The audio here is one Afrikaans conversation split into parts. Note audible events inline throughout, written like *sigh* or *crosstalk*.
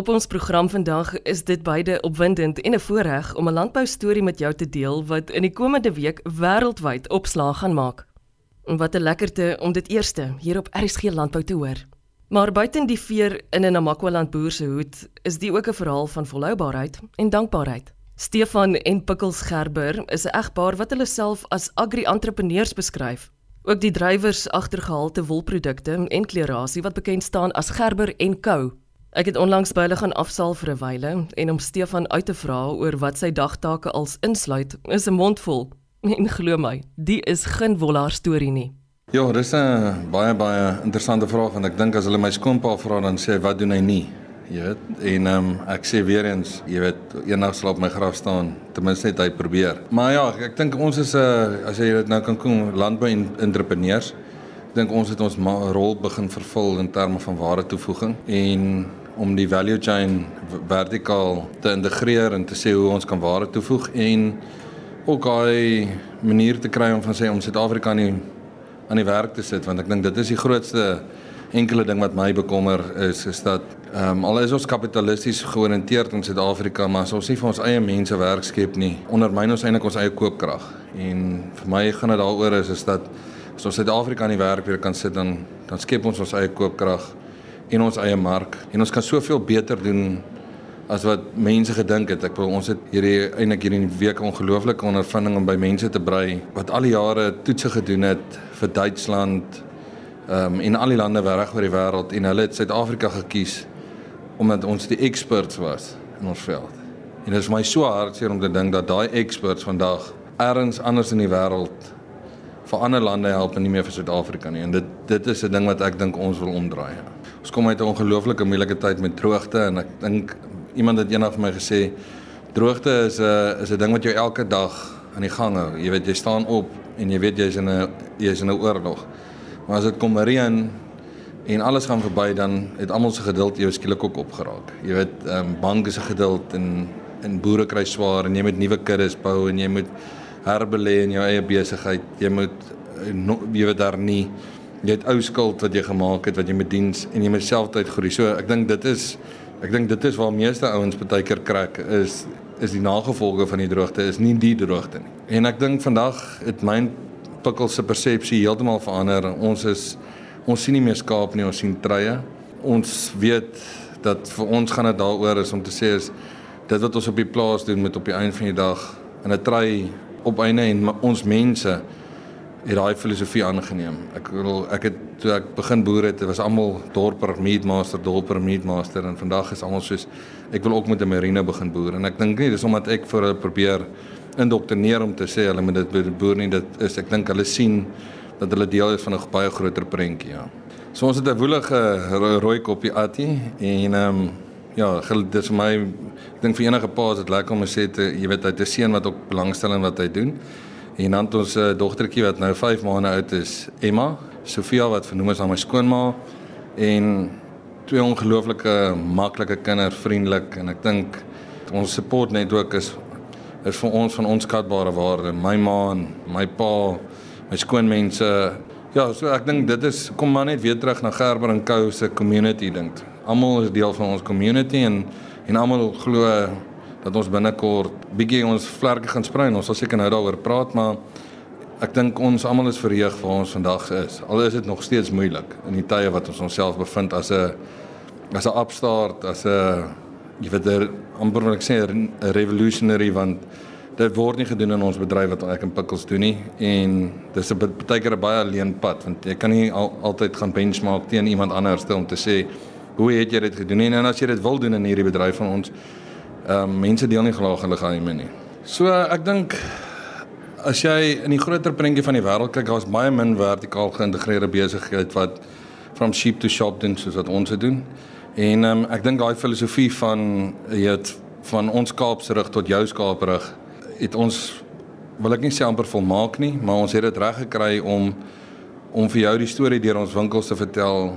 Op ons program vandag is dit beide opwindend en 'n voorreg om 'n landbou storie met jou te deel wat in die komende week wêreldwyd opslag gaan maak. En wat 'n lekkerte om dit eerste hier op RSG Landbou te hoor. Maar buiten die veer in 'n Namakwa-land boer se hoed, is die ook 'n verhaal van volhoubaarheid en dankbaarheid. Stefan en Pickels Gerber is 'n egpaar wat hulle self as agri-entrepreneurs beskryf. Ook die drywers agter gehalte wolprodukte en klerasie wat bekend staan as Gerber en Co. Ek het onlangs by hulle gaan afsaal vir 'n wyle en om Stefan uit te vra oor wat sy dagtake als insluit, is 'n mond vol. *laughs* En glo my, die is geen wollaar storie nie. Ja, dis 'n baie baie interessante vraag want ek dink as hulle my skoonpa vra dan sê wat doen hy nie? Jy weet, en ehm um, ek sê weer eens, jy weet, eendag sal op my graf staan, ten minste net hy probeer. Maar ja, ek dink ons is 'n uh, as jy dit nou kan kom landbou en entrepreneurs. Ek dink ons het ons rol begin vervul in terme van ware toevoeging en om die value chain vertikaal te integreer en te sê hoe ons kan ware toevoeg en ook 'n manier te kry om van sê om Suid-Afrika aan die aan die werk te sit want ek dink dit is die grootste enkele ding wat my bekommer is is dat ehm um, al is ons kapitalisties georiënteerd in Suid-Afrika maar as ons nie vir ons eie mense werk skep nie ondermyn ons eintlik ons eie koopkrag. En vir my gaan dit daaroor is is dat as ons Suid-Afrika aan die werk weer kan sit dan dan skep ons ons eie koopkrag en ons eie mark en ons kan soveel beter doen as wat mense gedink het. Ek wil ons het hierdie eintlik hierdie week ongelooflike ondervinding om by mense te brei wat al die jare toetse gedoen het vir Duitsland ehm um, en al die lande reg oor die wêreld en hulle het Suid-Afrika gekies omdat ons die experts was in ons veld. En dit is my so hartseer om te dink dat daai experts vandag ergens anders in die wêreld vir ander lande help en nie meer vir Suid-Afrika nie. En dit dit is 'n ding wat ek dink ons wil omdraai. Ja. Ons kom uit 'n ongelooflike moeilike tyd met droogte en ek dink iemand het eendag vir my gesê droogte is 'n is 'n ding wat jou elke dag aan die gang hou. Jy weet jy staan op en jy weet jy's in 'n jy's in 'n oorlog. Maar as dit kom reën en alles gaan verby dan het almal se geduld jou skielik ook opgeraak. Jy weet ehm um, banke se geduld en en boere kry swaar en jy moet nuwe kuddes bou en jy moet herbelê in jou eie besigheid. Jy moet eh, jy weet daar nie jy het ou skuld wat jy gemaak het wat jy met diens en jy met selftyd groei. So ek dink dit is ek dink dit is waar meeste ouens baie keer krak is is die nagevolge van die droogte is nie die droogte nie. En ek dink vandag het my pikkel se persepsie heeltemal verander. Ons is ons sien nie meer skaap nie, ons sien treie. Ons weet dat vir ons gaan dit daaroor is om te sê is dit wat ons op die plaas doen met op die einde van die dag in 'n trei op einde en ons mense het daai filosofie aangeneem. Ek wil ek het toe ek begin boer het, was almal dorper meatmaster, dorper meatmaster en vandag is almal soos ek wil ook met 'n marine begin boer en ek dink nie dis omdat ek vir hulle probeer indoktrineer om te sê hulle moet dit boer nie, dit is ek dink hulle sien dat hulle deel is van 'n baie groter prentjie, ja. So ons het 'n woelige rooi koppie Attie en ehm um, ja, dit is vir my ek dink vir enige pa is dit lekker om te sê te, jy weet hy het 'n seun wat ook belangstel in wat hy doen. En dan ons uh, dogtertjie wat nou 5 maande oud is, Emma, Sofia wat vernoem is aan my skoonma en twee ongelooflike maklike kinders, vriendelik en ek dink ons support netwerk is is vir ons van onskatbare waarde. My ma en my pa, my skoonmense. Ja, so ek dink dit is kom maar net weer terug na Gerber en Co se community dink. Almal is deel van ons community en en almal glo dat ons binnekort bietjie ons vlerke gaan sprei. Ons sal seker nou daaroor praat, maar ek dink ons almal is verheug vir ons vandag is. Al is dit nog steeds moeilik in die tye wat ons onsself bevind as 'n as 'n upstart, as 'n jy weet 'n amper wil ek sê 'n revolutionary want dit word nie gedoen in ons bedryf wat ek in Pickles doen nie en dis 'n baie keer 'n baie alleen pad want jy kan nie al, altyd gaan benchmark teen iemand anders om te sê hoe het jy dit gedoen en as jy dit wil doen in hierdie bedryf van ons ehm um, mense deel nie graag hulle geheime nie. So ek dink as jy in die groter prentjie van die wêreld kyk, daar's baie min vertikaal geïntegreerde besigheid wat from sheep to shop doen soos wat ons dit doen. En ehm um, ek dink daai filosofie van het van ons Kaapse rug tot jou Kaap rug het ons wil ek nie sê amper volmaak nie, maar ons het dit reg gekry om om vir jou die storie deur ons winkels te vertel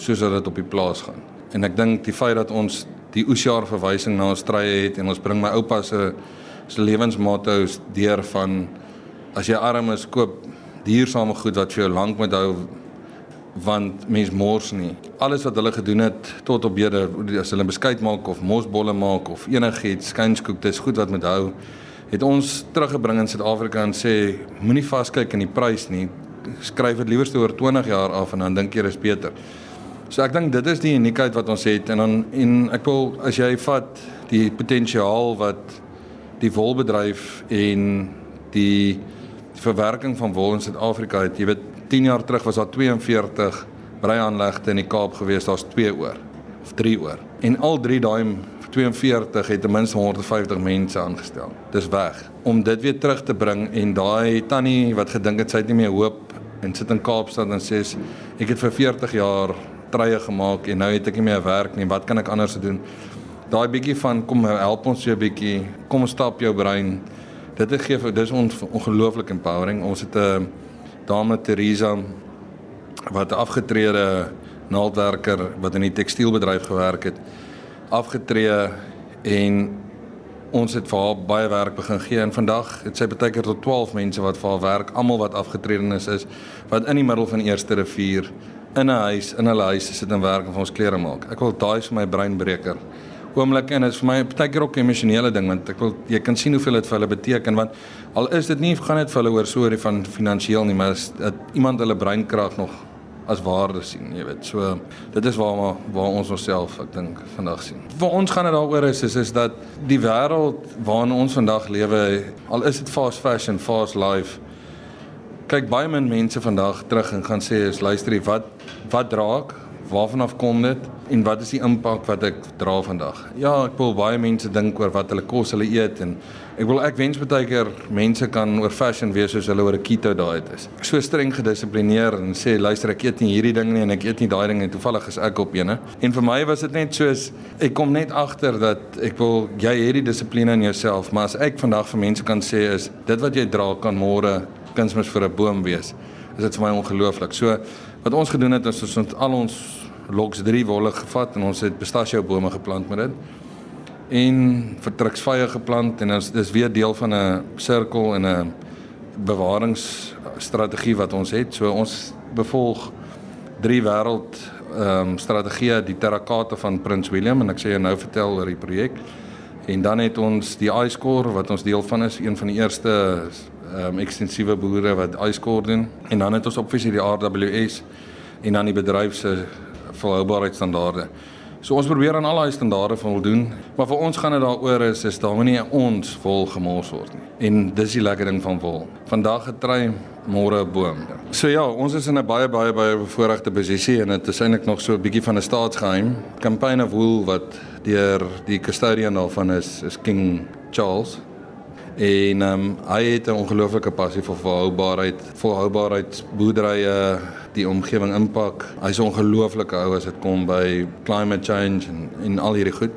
soos wat dit op die plaas gaan. En ek dink die feit dat ons die oesjaar verwysing na Australië het en ons bring my oupa se se lewensmotto's deur van as jy arm is koop diersame goed wat vir jou lank moet hou want mens mors nie. Alles wat hulle gedoen het tot op hede as hulle beskuit maak of mosbolle maak of enigiets, skynskoek, dis goed wat met hou het ons teruggebring in Suid-Afrika en sê moenie vaskyk in die prys nie. Skryf dit liewer oor 20 jaar af en dan dink jy is beter. So ek dink dit is die uniekheid wat ons het en dan en ek wil as jy vat die potensiaal wat die wolbedryf en die, die verwerking van wol in Suid-Afrika het. Jy weet 10 jaar terug was daar 42 breiaanlegte in die Kaap gewees, daar's 2 oor of 3 oor. En al 3 daai 42 het ten minste 150 mense aangestel. Dis weg om dit weer terug te bring en daai tannie wat gedink het sy het nie meer hoop en sit in Kaapstad en sê ek het vir 40 jaar treie gemaak en nou het ek nie meer werk nie. Wat kan ek anders doen? Daai bietjie van kom help ons jou bietjie. Kom stap jou brein. Dit gee vir dis ons ongelooflik empowering. Ons het 'n dame Teresa wat afgetrede naaldwerker wat in die tekstielbedryf gewerk het afgetree en ons het vir haar baie werk begin gee en vandag het sy baie keer tot 12 mense wat vir haar werk, almal wat afgetredenes is, wat in die middel van Eerste Rivier in 'n huis, in hulle huis sit en werk en vir ons klere maak. Ek wil daai vir my breinbreker. Oomblik en dit is vir my baie keer ook 'n emosionele ding want ek wil jy kan sien hoeveel dit vir hulle beteken want al is dit nie gaan dit vir hulle oor so oor die van finansiëel nie, maar is dit iemand hulle breinkrag nog as waarde sien, jy weet. So dit is waar maar waar ons onsself ek dink vandag sien. Vir ons gaan dit daaroor is, is is dat die wêreld waarin ons vandag lewe, al is dit fast fashion, fast life. Kyk baie min mense vandag terug en gaan sê is luister wat wat draak? Waarvan af kom dit en wat is die impak wat ek dra vandag? Ja, ek wil baie mense dink oor wat hulle kos hulle eet en Ek wil ek wens baie keer mense kan oor fashion wees soos hulle oor 'n keto diet is. So streng gedissiplineer en sê luister ek eet nie hierdie ding nie en ek eet nie daai ding nie. Toevallig is ek op eene. En vir my was dit net soos ek kom net agter dat ek wil jy het die dissipline in jouself, maar as ek vandag vir mense kan sê is dit wat jy dra kan môre kunsmis vir 'n boom wees. Is dit vir my ongelooflik. So wat ons gedoen het is ons het al ons loks 3 wolle gevat en ons het pistachio bome geplant met dit en vertruksvye geplant en dit is weer deel van 'n sirkel en 'n bewaringsstrategie wat ons het. So ons bevolg drie wêreld ehm um, strategieë die terrakate van Prins William en ek sê nou vertel oor die projek. En dan het ons die iScore wat ons deel van is, een van die eerste um, ekstensiewe boere wat iScore doen. En dan het ons opvisie die RWS en dan die bedryf se volhoubaarheidsstandaarde. So ons probeer aan al daai standaarde voldoen, maar vir ons gaan dit daaroor is is daar nie ons vol gemors word nie. En dis die lekker ding van wol. Vandag getrei, môre boom. So ja, ons is in 'n baie baie baie bevoordeelde posisie en dit is eintlik nog so 'n bietjie van 'n staatsgeheim. Campaign of Wool wat deur die custodian daarvan is is King Charles En ehm um, hy het 'n ongelooflike passie vir volhoubaarheid, volhoubaarheid, boerderye, die omgewing impak. Hy's 'n ongelooflike ou as dit kom by climate change en en al hierdie goed.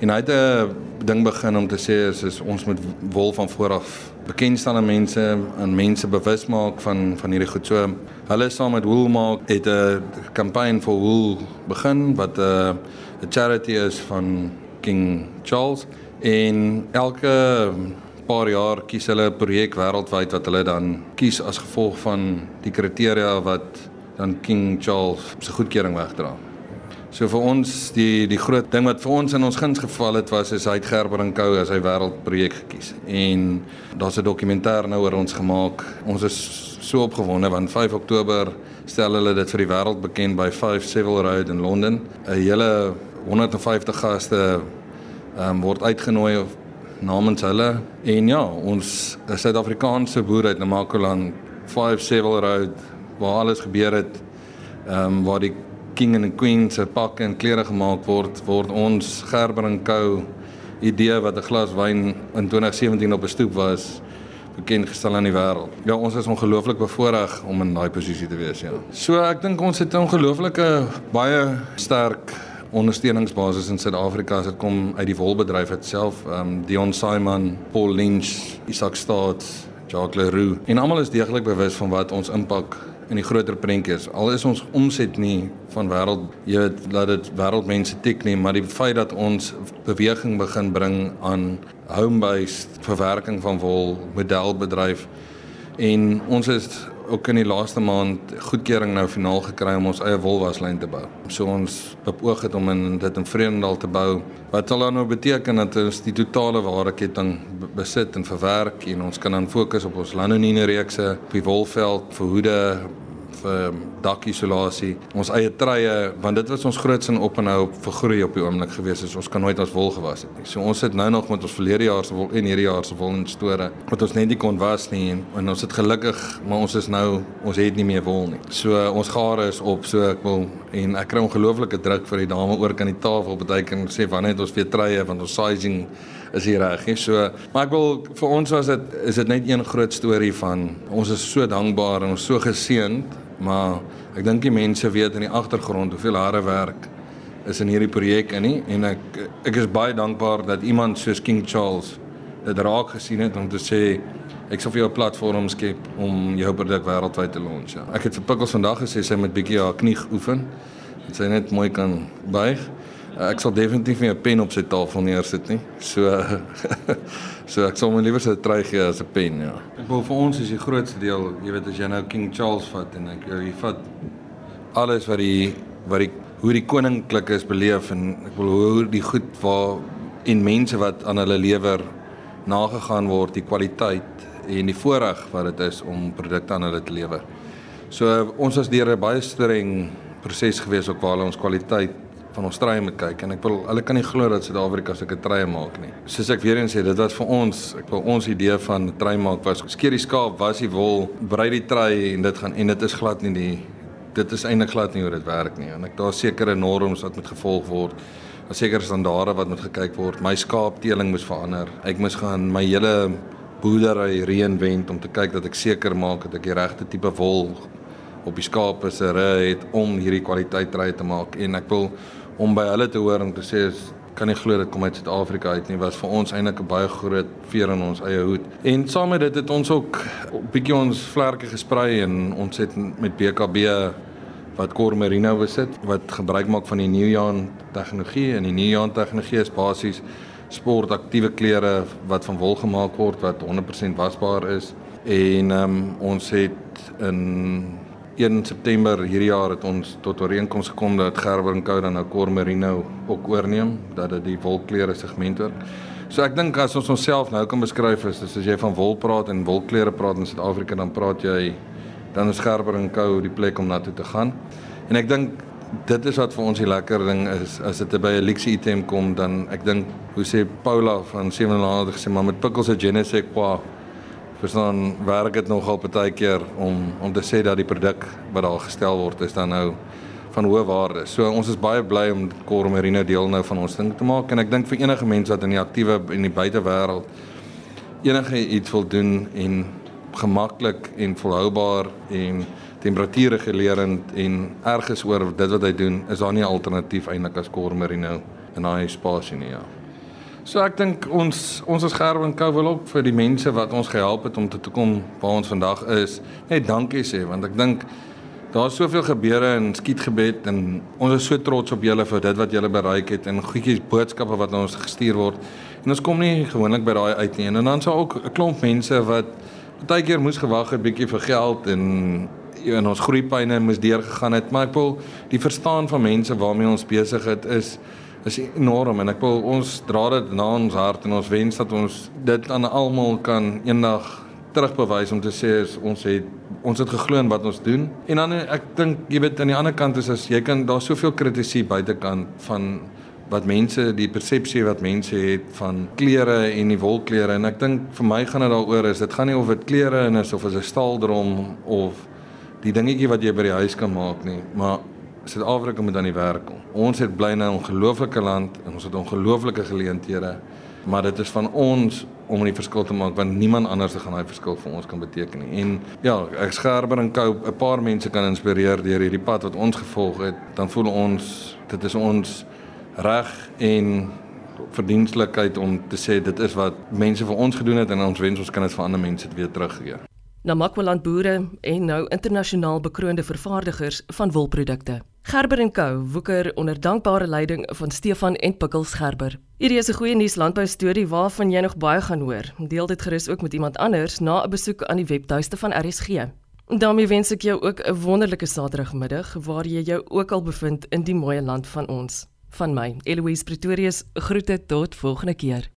En hy het 'n ding begin om te sê is, is ons moet wol van vooraf bekend staan aan mense en mense bewus maak van van hierdie goed. So hulle saam met Woolmark het 'n kampanje vir wool begin wat 'n 'n charity is van King Charles en elke paar jaar kies hulle 'n projek wêreldwyd wat hulle dan kies as gevolg van die kriteria wat dan King Charles se goedkeuring wegdra. So vir ons die die groot ding wat vir ons in ons guns geval het was is hy het Gerber en Co as hy wêreldprojek gekies. En daar's 'n dokumentêr nou oor ons gemaak. Ons is so opgewonde want 5 Oktober stel hulle dit vir die wêreld bekend by 5 Savile Road in Londen. 'n Hele 150 gaste ehm um, word uitgenooi namens hulle en ja, ons Suid-Afrikaanse boere uit Namakoland 57 Road waar alles gebeur het, ehm um, waar die king and queen se pakke en klere gemaak word, word ons Gerber en Co idee wat 'n glas wyn in 2017 op 'n stoep was bekend gestel aan die wêreld. Ja, ons is ongelooflik bevoorreg om in daai posisie te wees, ja. So ek dink ons het 'n ongelooflike baie sterk ondersteuningsbasis in Suid-Afrika as dit kom uit die wolbedryf self. Ehm um, Dion Simon, Paul Lynch, Isak Staats, Jacques Leroux en almal is deeglik bewus van wat ons impak in die groter prentjie is. Al is ons omset nie van wêreld, jy weet, laat dit wêreldmense tik nie, maar die feit dat ons beweging begin bring aan home-based verwerking van wol, modelbedryf en ons is ook in die laaste maand goedkeuring nou finaal gekry om ons eie wolwaslyn te bou. So ons beoog het om in dit in Vredendal te bou. Wat sal dan nou beteken dat ons die totale waardeketting besit en verwerk en ons kan dan fokus op ons lanonine reekse, op die wolveld, vir hoede, vir dakisolasie, ons eie treie, want dit was ons grootste op en hou vir groei op die oomblik gewees is. Ons kan nooit as wol gewas het nie. So ons sit nou nog met ons verlede jaar se wol en hierdie jaar se wol in store wat ons net nie kon was nie en, en ons het gelukkig, maar ons is nou ons het nie meer wol nie. So ons gare is op, so ek wil en ek kry ongelooflike druk vir die dame oor kan die tafel baie kan sê wanneer het ons weer treie want ons sizing is hier reg nie. So, maar ek wil vir ons was dit is dit net een groot storie van ons is so dankbaar en ons so geseënd maar ek dink die mense weet in die agtergrond hoeveel harde werk is in hierdie projek in nie en ek ek is baie dankbaar dat iemand soos King Charles dit raak gesien het om te sê ek sal vir jou 'n platform skep om jou produk wêreldwyd te launch. Ja. Ek het vir Pickles vandag gesê sy moet bietjie haar knie oefen en sy net mooi kan buig. Ek sal definitief nie 'n pen op sy tafel neersit nie. So *laughs* so ek sal my liewer sy try gee as 'n pen, ja. Ek wil vir ons is die grootste deel, jy weet as jy nou King Charles vat en ek jy vat alles wat die wat die hoe die koninklik is beleef en ek wil hoe die goed waar en mense wat aan hulle lewer nagegaan word, die kwaliteit en die voorreg wat dit is om produkte aan hulle te lewer. So ons was deur 'n baie streng proses gewees ook waar hulle ons kwaliteit van ons treie moet kyk en ek wil hulle kan nie glo dat Suid-Afrika sulke treie maak nie. Soos ek weer eens sê, dit was vir ons, ek wil ons idee van trei maak was skeer die skaap, was die wol, brei die trei en dit gaan en dit is glad nie die dit is eintlik glad nie hoe dit werk nie. En ek daar sekere norms wat moet gevolg word. Daar sekere standaarde wat moet gekyk word. My skaapteeling moes verander. Ek moes gaan my hele boerdery reinvent om te kyk dat ek seker maak dat ek die regte tipe wol op die skape se ry het om hierdie kwaliteit trei te maak en ek wil om by hulle te hoor om te sê is kan nie glo dit kom uit Suid-Afrika uit nie was vir ons eintlik 'n baie groot veer in ons eie hoed. En saam met dit het ons ook 'n bietjie ons vlerke gesprei en ons het met BKB wat Cormerino besit wat gebruik maak van die Neoyan tegnologie en die Neoyan tegnologie is basies sportaktiewe klere wat van wol gemaak word wat 100% wasbaar is en um, ons het in 1 September hierdie jaar het ons tot ooreenkoms gekom dat Gerber Co dan nou Cormerino ook oorneem dat dit die wolklere segment word. So ek dink as ons onsself nou kan beskryf is as jy van wol praat en wolklere praat in Suid-Afrika dan praat jy dan is Gerber en Co die plek om na toe te gaan. En ek dink dit is wat vir ons die lekker ding is as dit by 'n luxe item kom dan ek dink hoe sê Paula van 700 gesê maar met pickles at Genesis qua verstaan werk dit nogal baie keer om om te sê dat die produk wat daar gestel word is dan nou van hoë waarde. So ons is baie bly om Cormerino deel nou van ons ding te maak en ek dink vir enige mens wat in die aktiewe en die buitewêreld enige iets wil doen en gemaklik en volhoubaar en temperatuurregulerend en ergens oor dit wat hy doen, is daar nie 'n alternatief eintlik as Cormerino in daai spasie nie. Ja. So ek dink ons ons as Gerwin Kou wil ook vir die mense wat ons gehelp het om te toe kom waar ons vandag is, net dankie sê want ek dink daar's soveel gebeure in Skietgebed en ons is so trots op julle vir dit wat julle bereik het en goedjies boodskappe wat na ons gestuur word. En ons kom nie gewoonlik by daai uit nie en dan sal ook 'n klomp mense wat baie keer moes gewag het bietjie vir geld en en ons groeipyne moes deurgegaan het, maar ek wil die verstaan van mense waarmee ons besig het is is enorm en ek wil ons dra dit na ons hart en ons wens dat ons dit aan almal kan eendag terugbewys om te sê ons het ons het geglo in wat ons doen. En dan ek dink jy weet aan die ander kant is as jy kan daar soveel kritisie buitekant van wat mense die persepsie wat mense het van klere en die wolklere en ek dink vir my gaan dit daaroor is dit gaan nie of dit klere is of is 'n staaldrom of die dingetjie wat jy by die huis kan maak nie, maar Suid-Afrika moet aan die werk kom. Ons het bly nou 'n ongelooflike land en ons het ongelooflike geleenthede, maar dit is van ons om 'n verskil te maak want niemand anders gaan daai verskil vir ons kan beteken nie. En ja, ek skerper en kou 'n paar mense kan inspireer deur hierdie pad wat ons gevolg het, dan voel ons dit is ons reg en verdienstelikheid om te sê dit is wat mense vir ons gedoen het en ons wens ons kan dit vir ander mense weer teruggee na Makwaland boere en nou internasionaal bekroonde vervaardigers van wolprodukte. Gerber en Co woeker onder dankbare leiding van Stefan en Pickels Gerber. Hierdie is 'n goeie nuus landbou storie waarvan jy nog baie gaan hoor. Deel dit gerus ook met iemand anders na 'n besoek aan die webtuiste van RSG. daarmee wens ek jou ook 'n wonderlike Saterdagmiddag waar jy jou ook al bevind in die mooi land van ons. Van my, Eloise Pretorius, groete tot volgende keer.